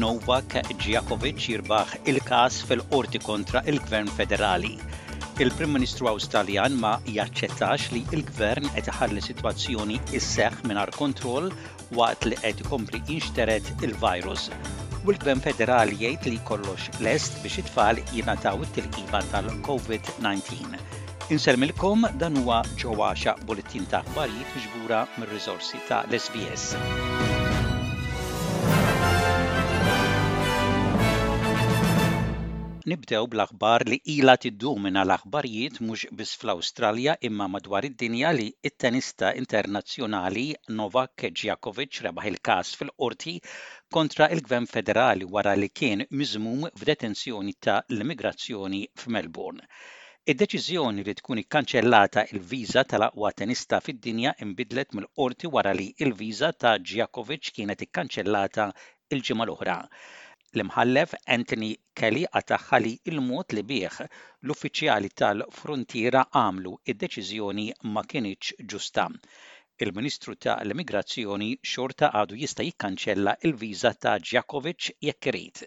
Novak Djokovic jirbaħ il-każ fil-qorti kontra il-Gvern Federali. Il-Prim Ministru Awstraljan ma jaċċettax li l-Gvern qed iħalli sitwazzjoni isseħħ mingħajr kontroll waqt li qed ikompli jinxtered il-virus u l-Gvern Federali jgħid li kollox lest biex it-tfal jingħataw it-tilqima tal-COVID-19. Insellmilkom dan huwa ġo għaxa bulletin ta' aħbarijiet miġbura mir-riżorsi ta' l-SBS. Nibdew bl-aħbar li ilha tiddomina l-aħbarijiet mhux biss fl-Awstralja imma madwar id-dinja li t-tenista internazzjonali Novak Djokovic rebaħ il-każ fil-Qorti kontra l-Gvern Federali wara li kien miżmum f'detenzjoni ta' l-immigrazzjoni f'Melbourne. Id-deċiżjoni li tkun ikkanċellata l-viża tal-aqwa tenista fid-dinja inbidlet mill-Qorti wara li l-viża ta' Djokovic kienet ikkanċellata Il-ġimgħa l-oħra, l-Imħallef Anthony Kelly ataha li l-mod li bih l-uffiċjali tal-fruntiera għamlu d-deċiżjoni ma kinitx ġusta. Il-Ministru ta' l-Immigrazzjoni xorta għadu jista' jikkanċella l-viża ta' Djakovic jekk irid.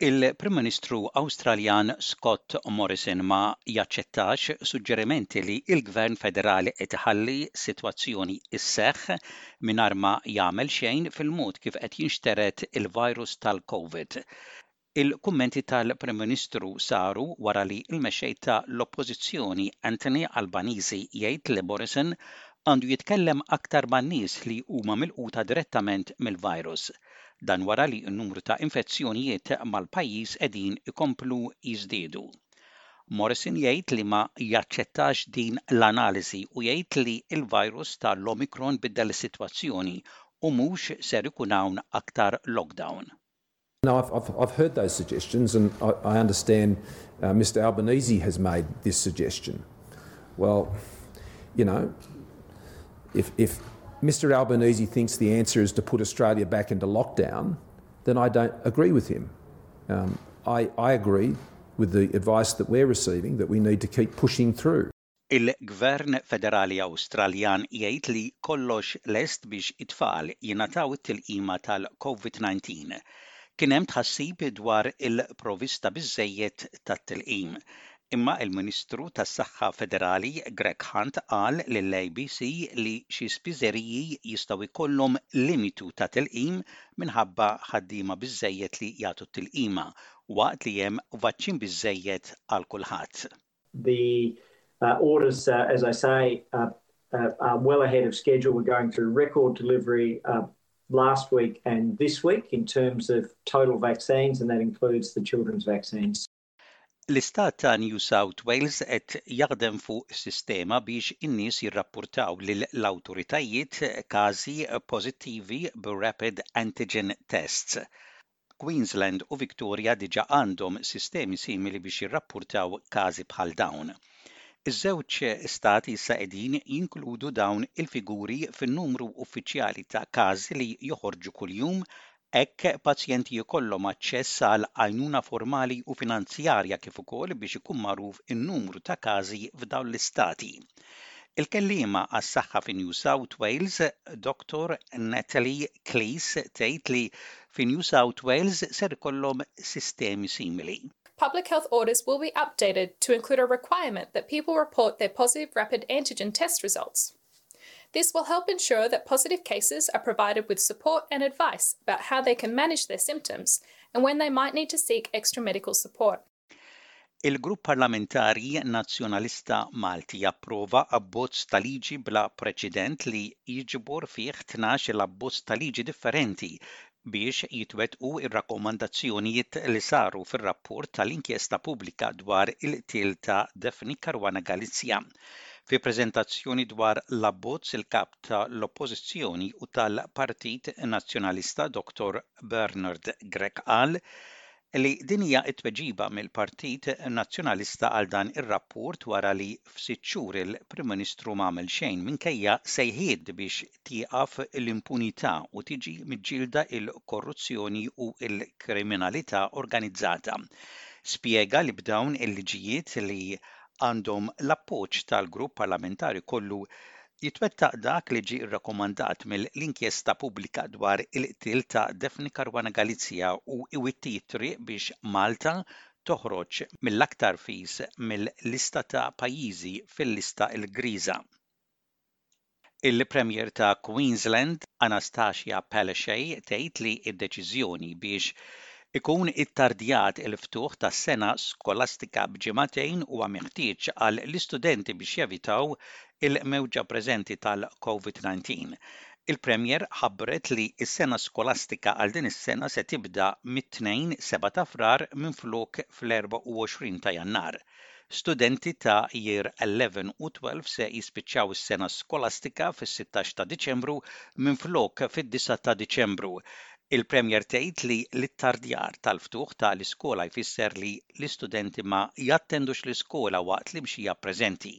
Il-Prim Ministru Awstraljan Scott Morrison ma jaċċettax suġġerimenti li l-Gvern Federali qed iħalli s-sitwazzjoni sseħħ mingħajr ma jagħmel xejn fil-mod kif qed jinxtered il-virus tal-Covid. Il-kummenti tal-Prim Ministru saru wara li l-Mexxej ta' l-Oppożizzjoni Anthony Albanese jgħid li Morrison għandu jitkellem aktar man-nies li huma milquta direttament mill-virus. Dan wara li n-numru ta' infezzjonijiet mal-pajjiż qegħdin ikomplu jiżdiedu. Morrison jgħid li ma jaċċettax din l-analiżi u jgħid li l-virus ta' l-Omicron biddel is-sitwazzjoni u mhux ser ikun hawn aktar lockdown. Now I've I've I've heard those suggestions and I I understand uh, Mister Albanese has made this suggestion. Well, you know, If if Mister Albanese thinks the answer is to put Australia back into lockdown, then I don't agree with him. Um, I, I agree with the advice that we're receiving that we need to keep pushing through. Il-Gvern Federali Awstraljan jgħid li kollox lest biex it-tfal jingħataw it-tilqima tal-Covid-19. Kien hemm tħassib dwar il-provista biżżejjed tat-tilqim. Imma il-Ministru tas-Saħħa Federali Greg Hunt qal lill-ABC li xi spiżeriji jistgħu jkollhom limitu ta' tilqim minħabba ħaddiema biżżejjed li jagħtu t-tilqima, waqt li hemm vaċċin biżżejjed għal kulħadd. The orders as I say are well ahead of schedule, we're going through record delivery last week and this week in terms of total vaccines and that includes the children's vaccines. L-Istat ta' New South Wales qed jaħdem fuq sistema biex in-nies jirrappurtaw lill-awtoritajiet każi pożittivi b'rapid antigen tests. Queensland u Victoria diġà għandhom sistemi simili biex jirrappurtaw każi bħal dawn. Iż-żewġ stati issa qegħdin jinkludu dawn il-figuri fin-numru uffiċjali ta' każi li joħorġu kuljum Hekk, pazjenti jkollhom aċċess għal għajnuna formali u finanzjarja kif ukoll biex ikun magħruf in-numru ta' każi f'dawn l-istati. Il-kelliema għas-saħħa fi New South Wales, Dottor Natalie Cleese tgħid li fi New South Wales ser ikollhom sistemi simili. Public Health Orders will be updated to include a requirement that people report their positive rapid antigen test results. This will help ensure that positive cases are provided with support and advice about how they can manage their symptoms and when they might need to seek extra medical support. Il grupp parlamentari nazjonalista Malti approva liġi bla preċedent li jiġbor liġi differenti biex jitwettqu r-rakkomandazzjonijiet li saru fir-rapport tal-inkjesta pubblika dwar il-qtil ta' Daphne Caruana Galizia. Fi preżentazzjoni dwar l-abbozz il-Kap ta' l-Oppożizzjoni u tal-Partit Nazzjonalista Dottor Bernard Grech qal li din hija t-tweġiba mill-Partit Nazzjonalista għal dan ir-rapport wara li f'sitt xhur il-Prim Ministru m'għamel xejn minkejja sejħiet biex tieqaf l-impunità u tiġi miġġielda l-korruzzjoni u l-kriminalità organizzata. Spjega li b'dawn il-liġijiet li għandhom l-appoġġ tal-Grupp Parlamentari kollu Jitwettaq dak li ġie rrakkomandat mill-inkjesta pubblika dwar il-qtil ta' Daphne Caruana Galizia u jwitti t-triq biex Malta toħroġ mill-aktar fis mill-lista ta' pajjiżi fil-lista l-griża. Il-Premier ta' Queensland, Anastasia Palaszczuk tgħid li d-deċiżjoni biex ikun ittardjat il-ftuħ tas-sena skolastika b'ġimagħtejn huwa meħtieġ għall-istudenti biex jevitaw il-mewġa preżenti tal-COVID-19, il-Premier ħabbret li s-sena skolastika għal din is-sena se tibda mit-Tnejn 7 ta' Frar minflok fl-24 ta' Jannar. Studenti ta' Year 11 u 12 se jispiċċaw is-sena skolastika fis-16 ta' Diċembru minflok fid-9 ta' Diċembru. Il-Premier tgħid li l-ittardjar tal-ftuħ ta' l-iskola jfisser li l-istudenti ma jattendux l-iskola waqt l-imxija preżenti.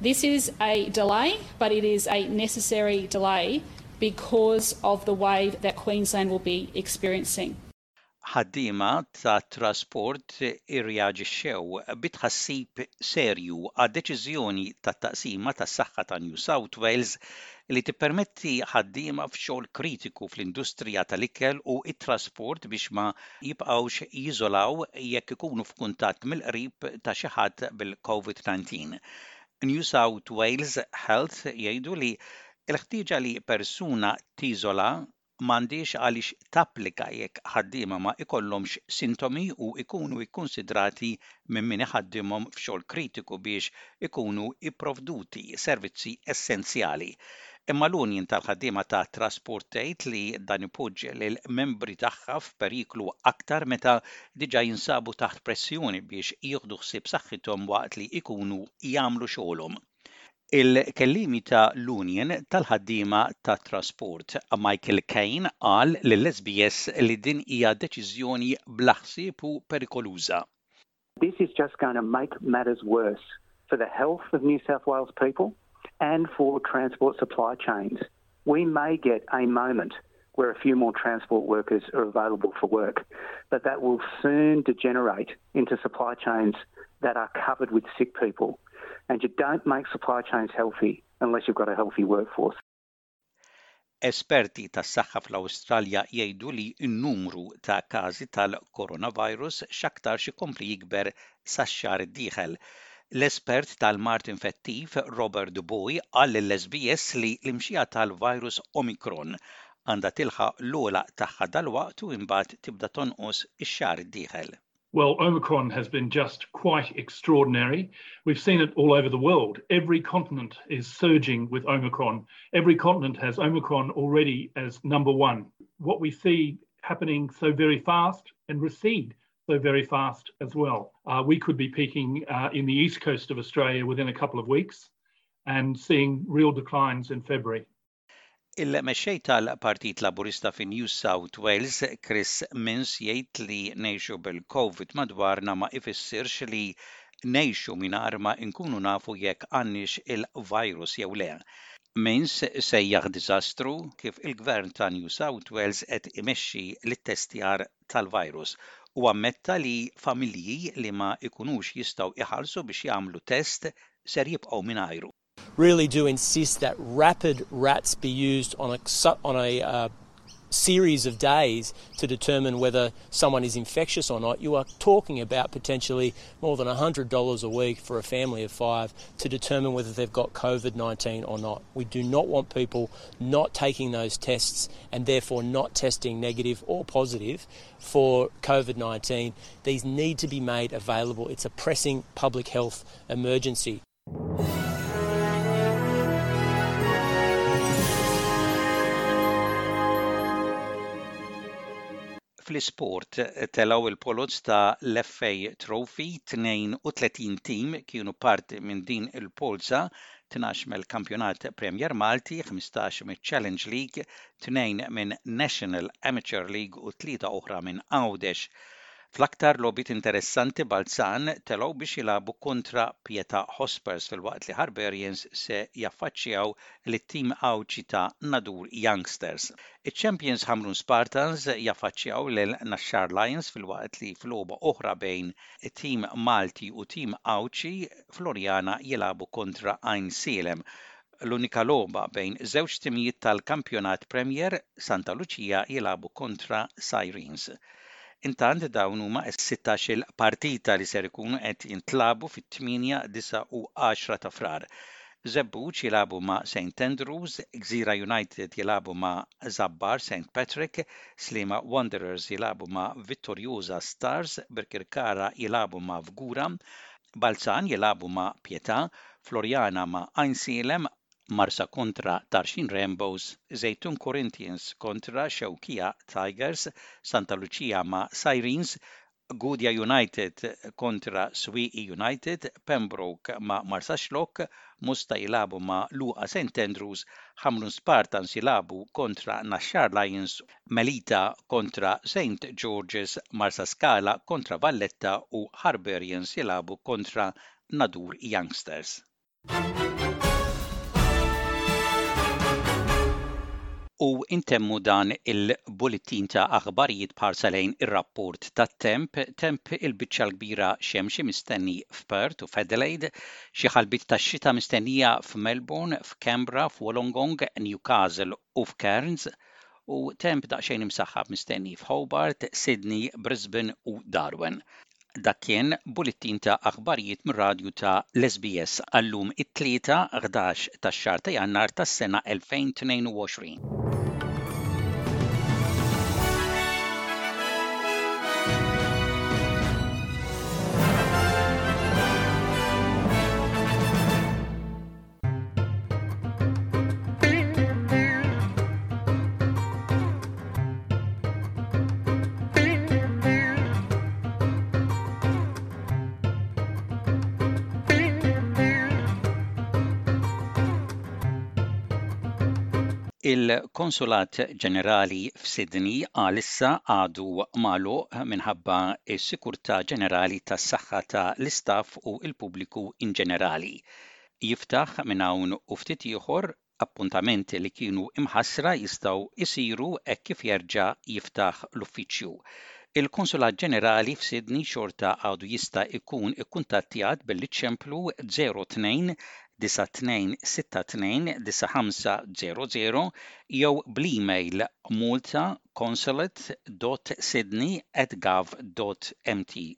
This is a delay but it is a necessary delay because of the wave that Queensland will be experiencing. Ħaddiema tat-trasport irreaġixxew bi tħassib serju għad-deċiżjoni tat-Taqsima tas-Saħħa ta' New South Wales li tippermetti ħaddiema f'xogħol kritiku fl-industrija tal-ikel u t-trasport biex ma jibqgħux jiżolaw jekk ikunu f'kuntatt mill-qrib ta' xi ħadd bil-COVID-19. New South Wales Health jgħidu li l-ħtieġa li persuna tiżola m'għandhiex għaliex tapplika jekk ħaddiema ma ikollhomx sintomi u ikunu kkunsidrati minn min iħaddimhom f'xogħol kritiku biex ikunu pprovduti servizzi essenzjali. Imma l-Union tal-Ħaddiema tat-Trasport tgħid li dan ipoġġ lill-membri tagħha f'periklu aktar meta diġà jinsabu taħt pressjoni biex jieħdu ħsieb saħħithom waqt li jkunu jagħmlu xogħolhom. Il-kelliem ta' l-Union tal-Ħaddiema tat-Trasport, Michael Cain qal lill-SBS li din hija deċiżjoni bla ħsieb u perikoluża. This is just going to make matters worse for the health of New South Wales people and for transport supply chains. We may get a moment where a few more transport workers are available for work, but that will soon degenerate into supply chains that are covered with sick people And you don't make supply chains healthy unless you've got a healthy workforce. Esperti tas saħħa fl-Awstralja jgħidu li n-numru ta' każi tal-coronavirus xaktar kompli jikber Sax-xahar id-dieħel. L-espert tal-mard infettiv Robert Duboy qal lill-SBS li l-imxija tal-virus Omicron għandha tilħaq l-għolaq tagħha dalwaqt u imbagħad tibda tonqos ix-xahar id-dieħel. Well Omicron has been just quite extraordinary. We've seen it all over the world. Every continent is surging with Omicron. Every continent has Omicron already as number one. What we see happening so very fast and recede so very fast as well. Uh, we could be peaking uh, in the east coast of Australia within a couple of weeks and seeing real declines in February. Il-mexxej tal-Partit Laburista fi New South Wales, Chris Minns, jgħid li ngħixu bil-COVID madwarna ma ifissirx li ngħixu mingħajr ma nkunu nafu jekk għandniex il-virus jew le. Minns sejjaħ diżastru kif il-Gvern ta' New South Wales qed imexxi l-ittestjar tal-virus u ammetta li familji li ma jkunux jistgħu jħallsu biex jagħmlu test ser jibqgħu mingħajru. really do insist that rapid rats be used on a on a series of days to determine whether someone is infectious or not, you are talking about potentially more than $100 a week for a family of five to determine whether they've got COVID 19 or not. We do not want people not taking those tests and therefore not testing negative or positive for COVID 19. These need to be made available. It's a pressing public health emergency. Fl-isport, telgħu l-poloz ta' l-FA Trophy, 32 tim kienu parti minn din il-polza, tnax mill-Kampjonat Premier Malti, ħmistax miċ-Challenge League, tnejn minn National Amateur League u tlieta oħra minn Għawdex. Fl-aktar logħbiet interessanti Balzan telgħu biex jilagħbu kontra Pietà Hospers filwaqt li Harbarians se jaffaċċjaw lit-tim Għawdxi ta' Nadur Youngsters. Iċ-champions Ħamrun Spartans jaffaċċjaw lil Naxxar Lions filwaqt li f'logħba oħra bejn tim Malti u tim Għawdxi, Floriana jilagħbu kontra Għajnsielem. l-unika logħba bejn żewġ timijiet tal-Kampjonat Premier, Santa Lucia jilagħbu kontra Sirens. Intant dawn huma s-sittax-il partita li ser ikunu qed jintlagħbu fit-tmienja, disa' u għaxra ta' Frar. Żebbuġ jilagħbu ma' Saint Andrews, Gżira United jilagħbu ma' Żabbar Saint Patrick, Sliema Wanderers jilagħbu ma' Vittorjuża Stars, Birkirkara jilagħbu ma' Fgura, Balzan jilagħbu ma' Pietà, Floriana ma' Għajnsielem, Marsa kontra Tarxin Rainbows, Żejtun Corinthians kontra Xewkija Tigers, Santa Lucia ma' Sirens, Gudja United kontra Swieqi United, Pembroke ma' Marsaxlokk, Musta jilagħbu ma' Luqa St Andrews, Ħamrun Spartans jilagħbu kontra Naxxar Lions, Melita kontra Saint George's, Marsaskala kontra Valletta u Harborians jilagħbu kontra Nadur Youngsters. U intemmu dan il-bullettin ta' aħbarijiet b'ħarsa lejn ir-rapport tat-temp. Temp il-biċċa l-kbira xemxi mistenni f'Perth u f'Adelaide. Xi ħalbiet tax-xita mistennija f'Melbourne, f'Canberra, f'Wollongong, Newcastle u f'Cairns. u temp daqsxejn imsaħħab mistenni f'Hobart, Sydney, Brisbane u Darwin. Dak kien bulittin ta' aħbarijiet mir-radju ta' l-SBS għal-lum it-Tlieta, 11 tax-xahar ta' Jannar tas-sena 2022. Il-Konsulat Ġenerali f'Sydney għalissa għadu magħluq minħabba s-sikurtà ġenerali tas-saħħa ta' l-istaff u l-pubbliku inġenerali. jiftaħ minn hawn u ftit ieħor, appuntamenti li kienu imħassra jistgħu jsiru hekk kif jerġa' jiftaħ l-uffiċċju. Il-Konsulat Ġenerali f'Sydney xorta għadu jista' jkun ikkuntattjat billi ċċemplu 02 9262 9500 jew bl-email malta consulate dot sydney at gov dot mt.